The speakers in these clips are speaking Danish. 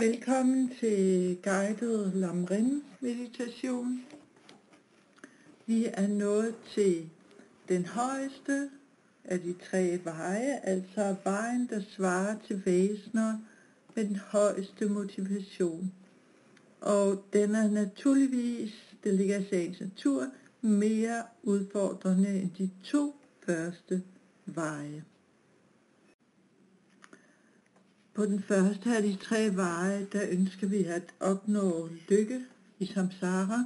Velkommen til guided Lamrim meditation. Vi er nået til den højeste af de tre veje, altså vejen, der svarer til væsener med den højeste motivation. Og den er naturligvis, det ligger i sagens natur, mere udfordrende end de to første veje. På den første af de tre veje, der ønsker vi at opnå lykke i samsara.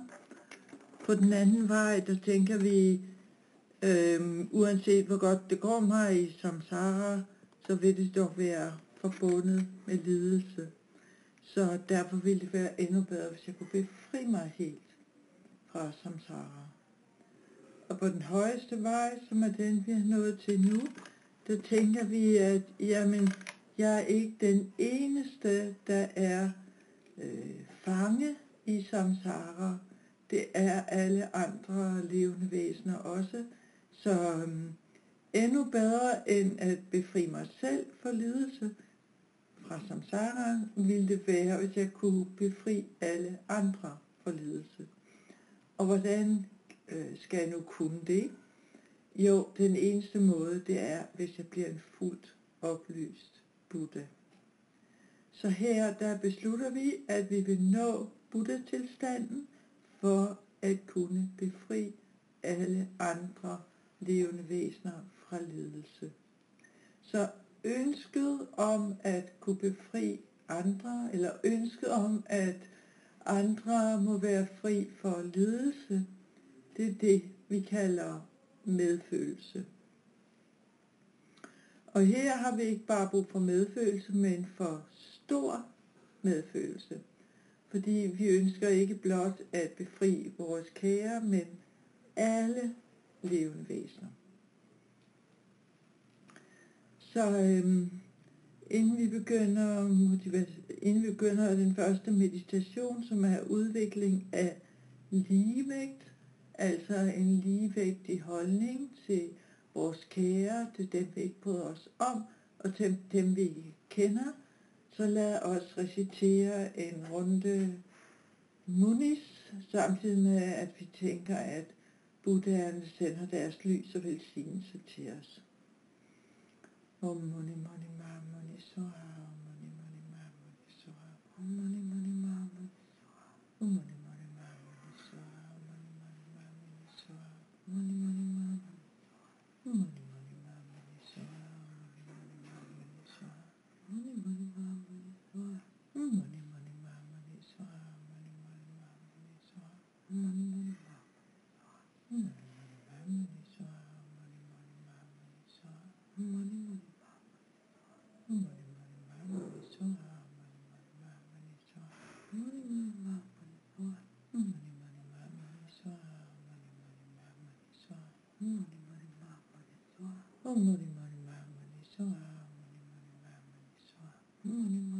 På den anden vej, der tænker vi, øhm, uanset hvor godt det går mig i samsara, så vil det dog være forbundet med lidelse. Så derfor ville det være endnu bedre, hvis jeg kunne befri mig helt fra samsara. Og på den højeste vej, som er den, vi har nået til nu, der tænker vi, at jamen, jeg er ikke den eneste, der er øh, fange i samsara. Det er alle andre levende væsener også. Så øh, endnu bedre end at befri mig selv for lidelse fra samsara, ville det være, hvis jeg kunne befri alle andre for lidelse. Og hvordan øh, skal jeg nu kunne det? Jo, den eneste måde, det er, hvis jeg bliver en fuldt oplyst Buddha. Så her der beslutter vi, at vi vil nå Buddha-tilstanden for at kunne befri alle andre levende væsener fra lidelse. Så ønsket om at kunne befri andre, eller ønsket om, at andre må være fri for lidelse, det er det, vi kalder medfølelse. Og her har vi ikke bare brug for medfølelse, men for stor medfølelse. Fordi vi ønsker ikke blot at befri vores kære, men alle levende væsener. Så øhm, inden vi begynder inden vi begynder den første meditation, som er udvikling af ligevægt, altså en ligevægtig holdning til vores kære, til dem vi ikke bryder os om, og til dem vi ikke kender, så lad os recitere en runde munis, samtidig med at vi tænker, at Buddhaerne sender deres lys og velsignelse til os. Om muni muni ma muni soha, om muni muni ma muni soha, om muni muni ma muni soha, om muni muni ma muni oh mani mani mani mani mani mani soha, mani mani mani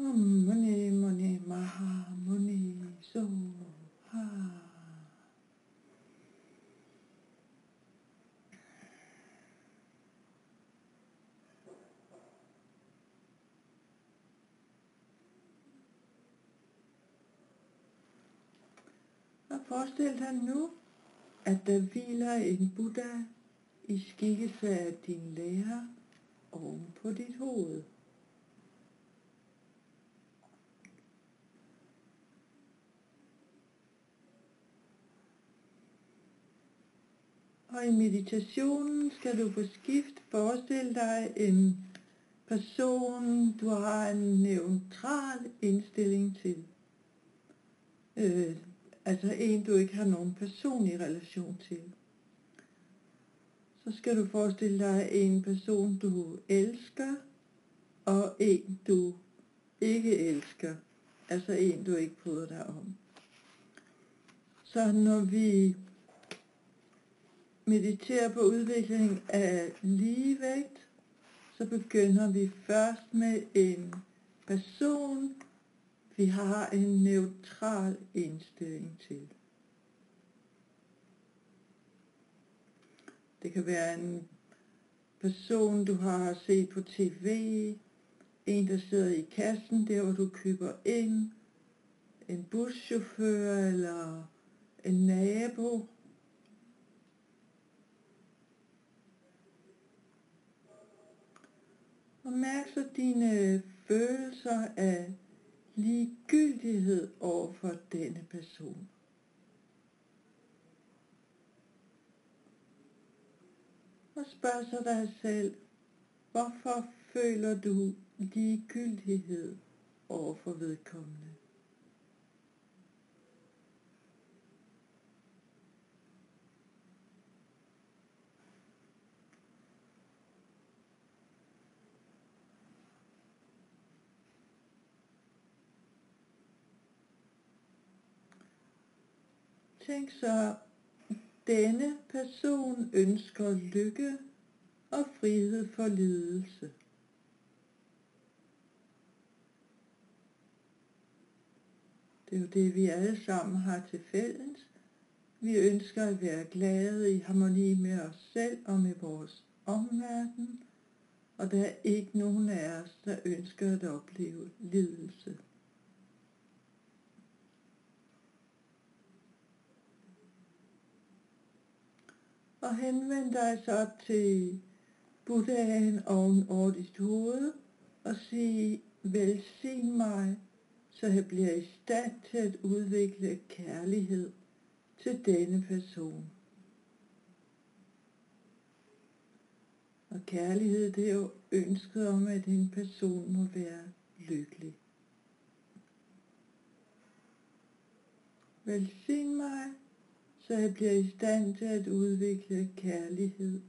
Om muni muni maha muni so ha. Og forestil dig nu, at der hviler en Buddha i skikkelse af din lærer oven på dit hoved. Og i meditationen skal du på skift forestille dig en person, du har en neutral indstilling til. Øh, altså en, du ikke har nogen personlig relation til. Så skal du forestille dig en person, du elsker, og en, du ikke elsker. Altså en, du ikke bryder dig om. Så når vi mediterer på udvikling af ligevægt, så begynder vi først med en person, vi har en neutral indstilling til. Det kan være en person, du har set på tv, en, der sidder i kassen, der hvor du køber ind, en buschauffør eller en nabo, Og mærk så dine følelser af ligegyldighed over for denne person. Og spørg så dig selv, hvorfor føler du ligegyldighed over for vedkommende? Tænk så, denne person ønsker lykke og frihed for lidelse. Det er jo det, vi alle sammen har til fælles. Vi ønsker at være glade i harmoni med os selv og med vores omverden, og der er ikke nogen af os, der ønsker at opleve lidelse. Og henvend dig så til Buddhaen oven over dit hoved og sig, velsign mig, så jeg bliver i stand til at udvikle kærlighed til denne person. Og kærlighed, det er jo ønsket om, at en person må være lykkelig. Velsign mig, så jeg bliver i stand til at udvikle kærlighed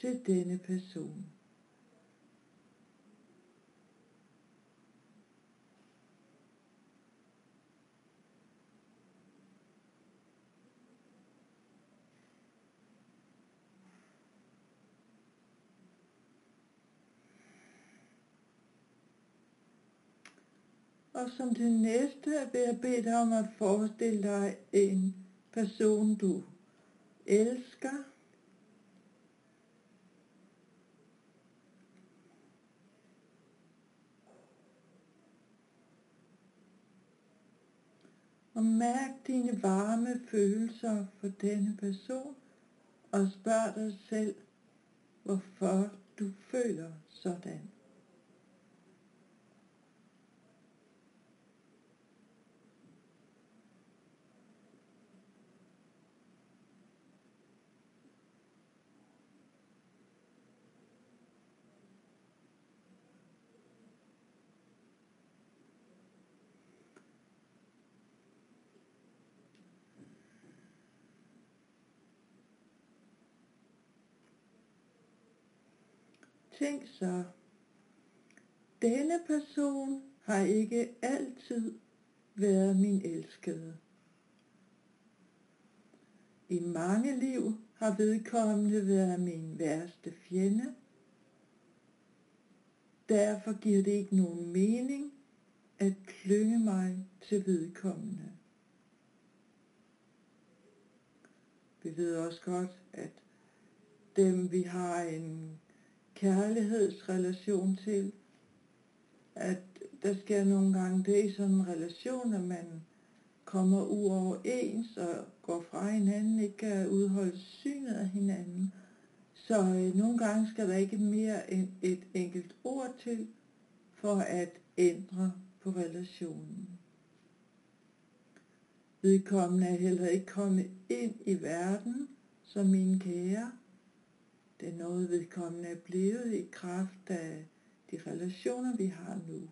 til denne person. Og som det næste vil jeg bede dig om at forestille dig en person du elsker. Og mærk dine varme følelser for denne person, og spørg dig selv, hvorfor du føler sådan. Tænk så, denne person har ikke altid været min elskede. I mange liv har vedkommende været min værste fjende. Derfor giver det ikke nogen mening, at klynge mig til vedkommende. Vi ved også godt, at dem vi har en kærlighedsrelation til, at der sker nogle gange det i sådan en relation, at man kommer uoverens og går fra hinanden, ikke kan udholde synet af hinanden. Så øh, nogle gange skal der ikke mere end et enkelt ord til, for at ændre på relationen. Vedkommende er heller ikke kommet ind i verden som min kære. Det er noget, vedkommende er blevet i kraft af de relationer, vi har nu.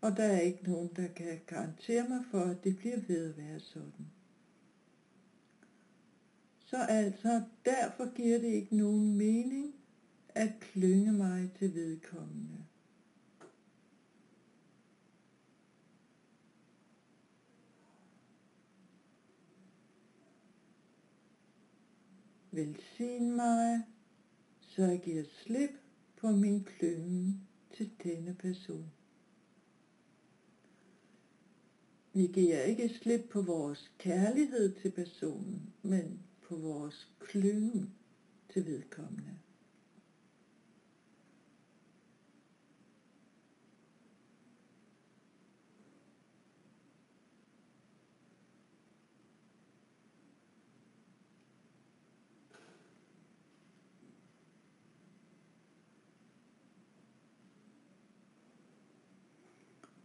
Og der er ikke nogen, der kan garantere mig for, at det bliver ved at være sådan. Så altså, derfor giver det ikke nogen mening at klynge mig til vedkommende. Velsign mig, så jeg giver slip på min klynge til denne person. Vi giver ikke slip på vores kærlighed til personen, men på vores klynge til vedkommende.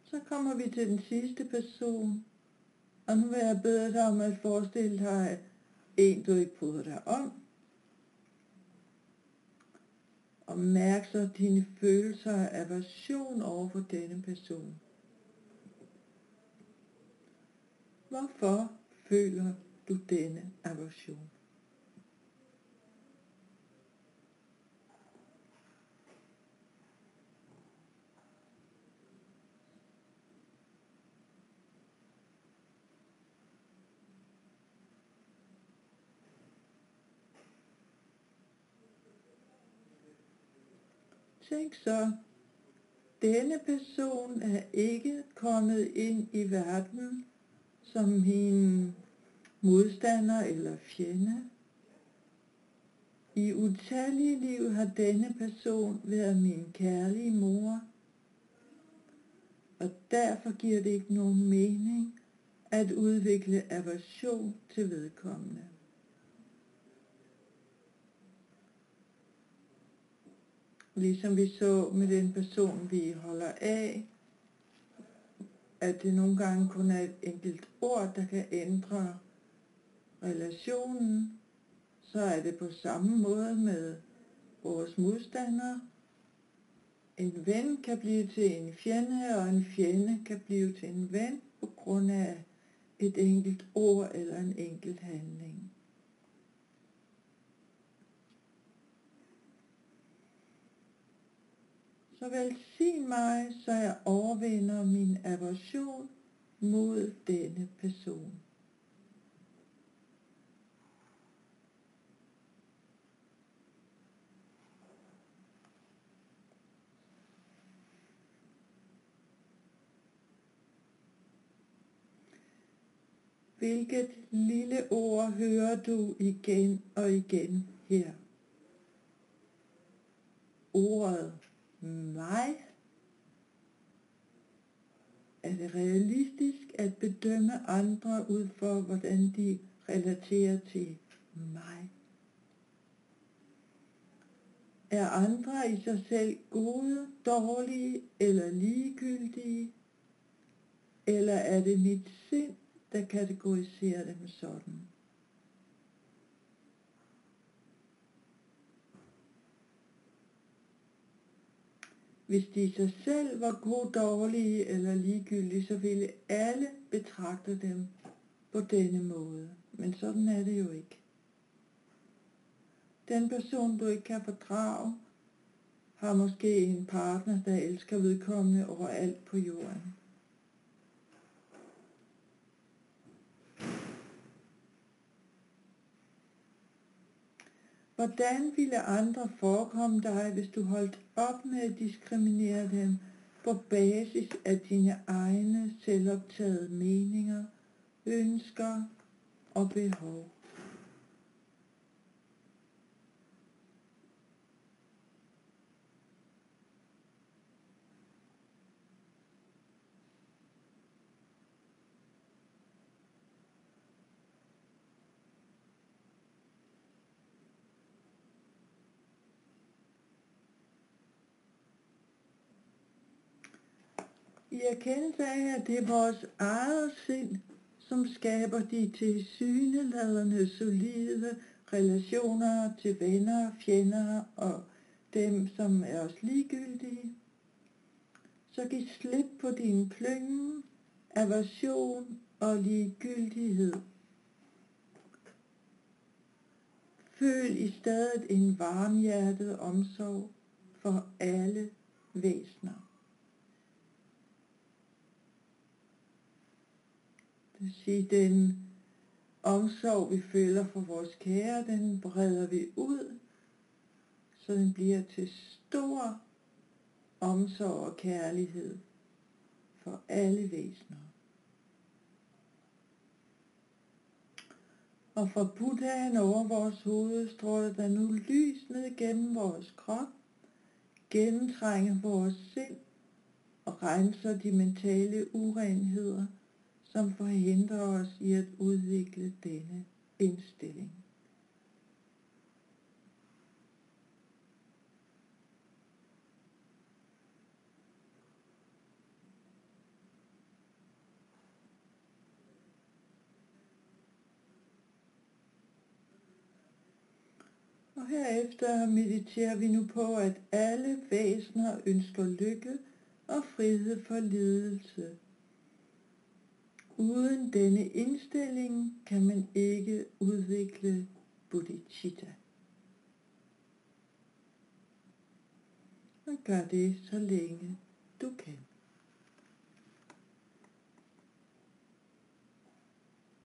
Så kommer vi til den sidste person. Og nu vil jeg bede dig om at forestille dig en, du ikke bryder dig om. Og mærk så dine følelser af aversion over for denne person. Hvorfor føler du denne aversion? Tænk så, denne person er ikke kommet ind i verden som min modstander eller fjende. I utallige liv har denne person været min kærlige mor, og derfor giver det ikke nogen mening at udvikle aversion til vedkommende. Ligesom vi så med den person, vi holder af, at det nogle gange kun er et enkelt ord, der kan ændre relationen, så er det på samme måde med vores modstandere. En ven kan blive til en fjende, og en fjende kan blive til en ven på grund af et enkelt ord eller en enkelt handling. Så velsign mig, så jeg overvinder min aversion mod denne person. Hvilket lille ord hører du igen og igen her? Ordet mig? Er det realistisk at bedømme andre ud for, hvordan de relaterer til mig? Er andre i sig selv gode, dårlige eller ligegyldige? Eller er det mit sind, der kategoriserer dem sådan? Hvis de i sig selv var gode, dårlige eller ligegyldige, så ville alle betragte dem på denne måde. Men sådan er det jo ikke. Den person, du ikke kan fordrage, har måske en partner, der elsker vedkommende overalt på jorden. Hvordan ville andre forekomme dig, hvis du holdt op med at diskriminere dem på basis af dine egne selvoptagede meninger, ønsker og behov. I erkendelse af, at det er vores eget sind, som skaber de tilsyneladende solide relationer til venner, fjender og dem, som er os ligegyldige, så giv slip på din klyngen, aversion og ligegyldighed. Føl i stedet en varmhjertet omsorg for alle væsener. Det vil sige, den omsorg, vi føler for vores kære, den breder vi ud, så den bliver til stor omsorg og kærlighed for alle væsener. Og fra Buddhaen over vores hoved stråler der nu lys ned gennem vores krop, gennemtrænger vores sind og renser de mentale urenheder, som forhindrer os i at udvikle denne indstilling. Og herefter mediterer vi nu på, at alle væsener ønsker lykke og frihed for lidelse. Uden denne indstilling kan man ikke udvikle bodhicitta. Og gør det så længe du kan.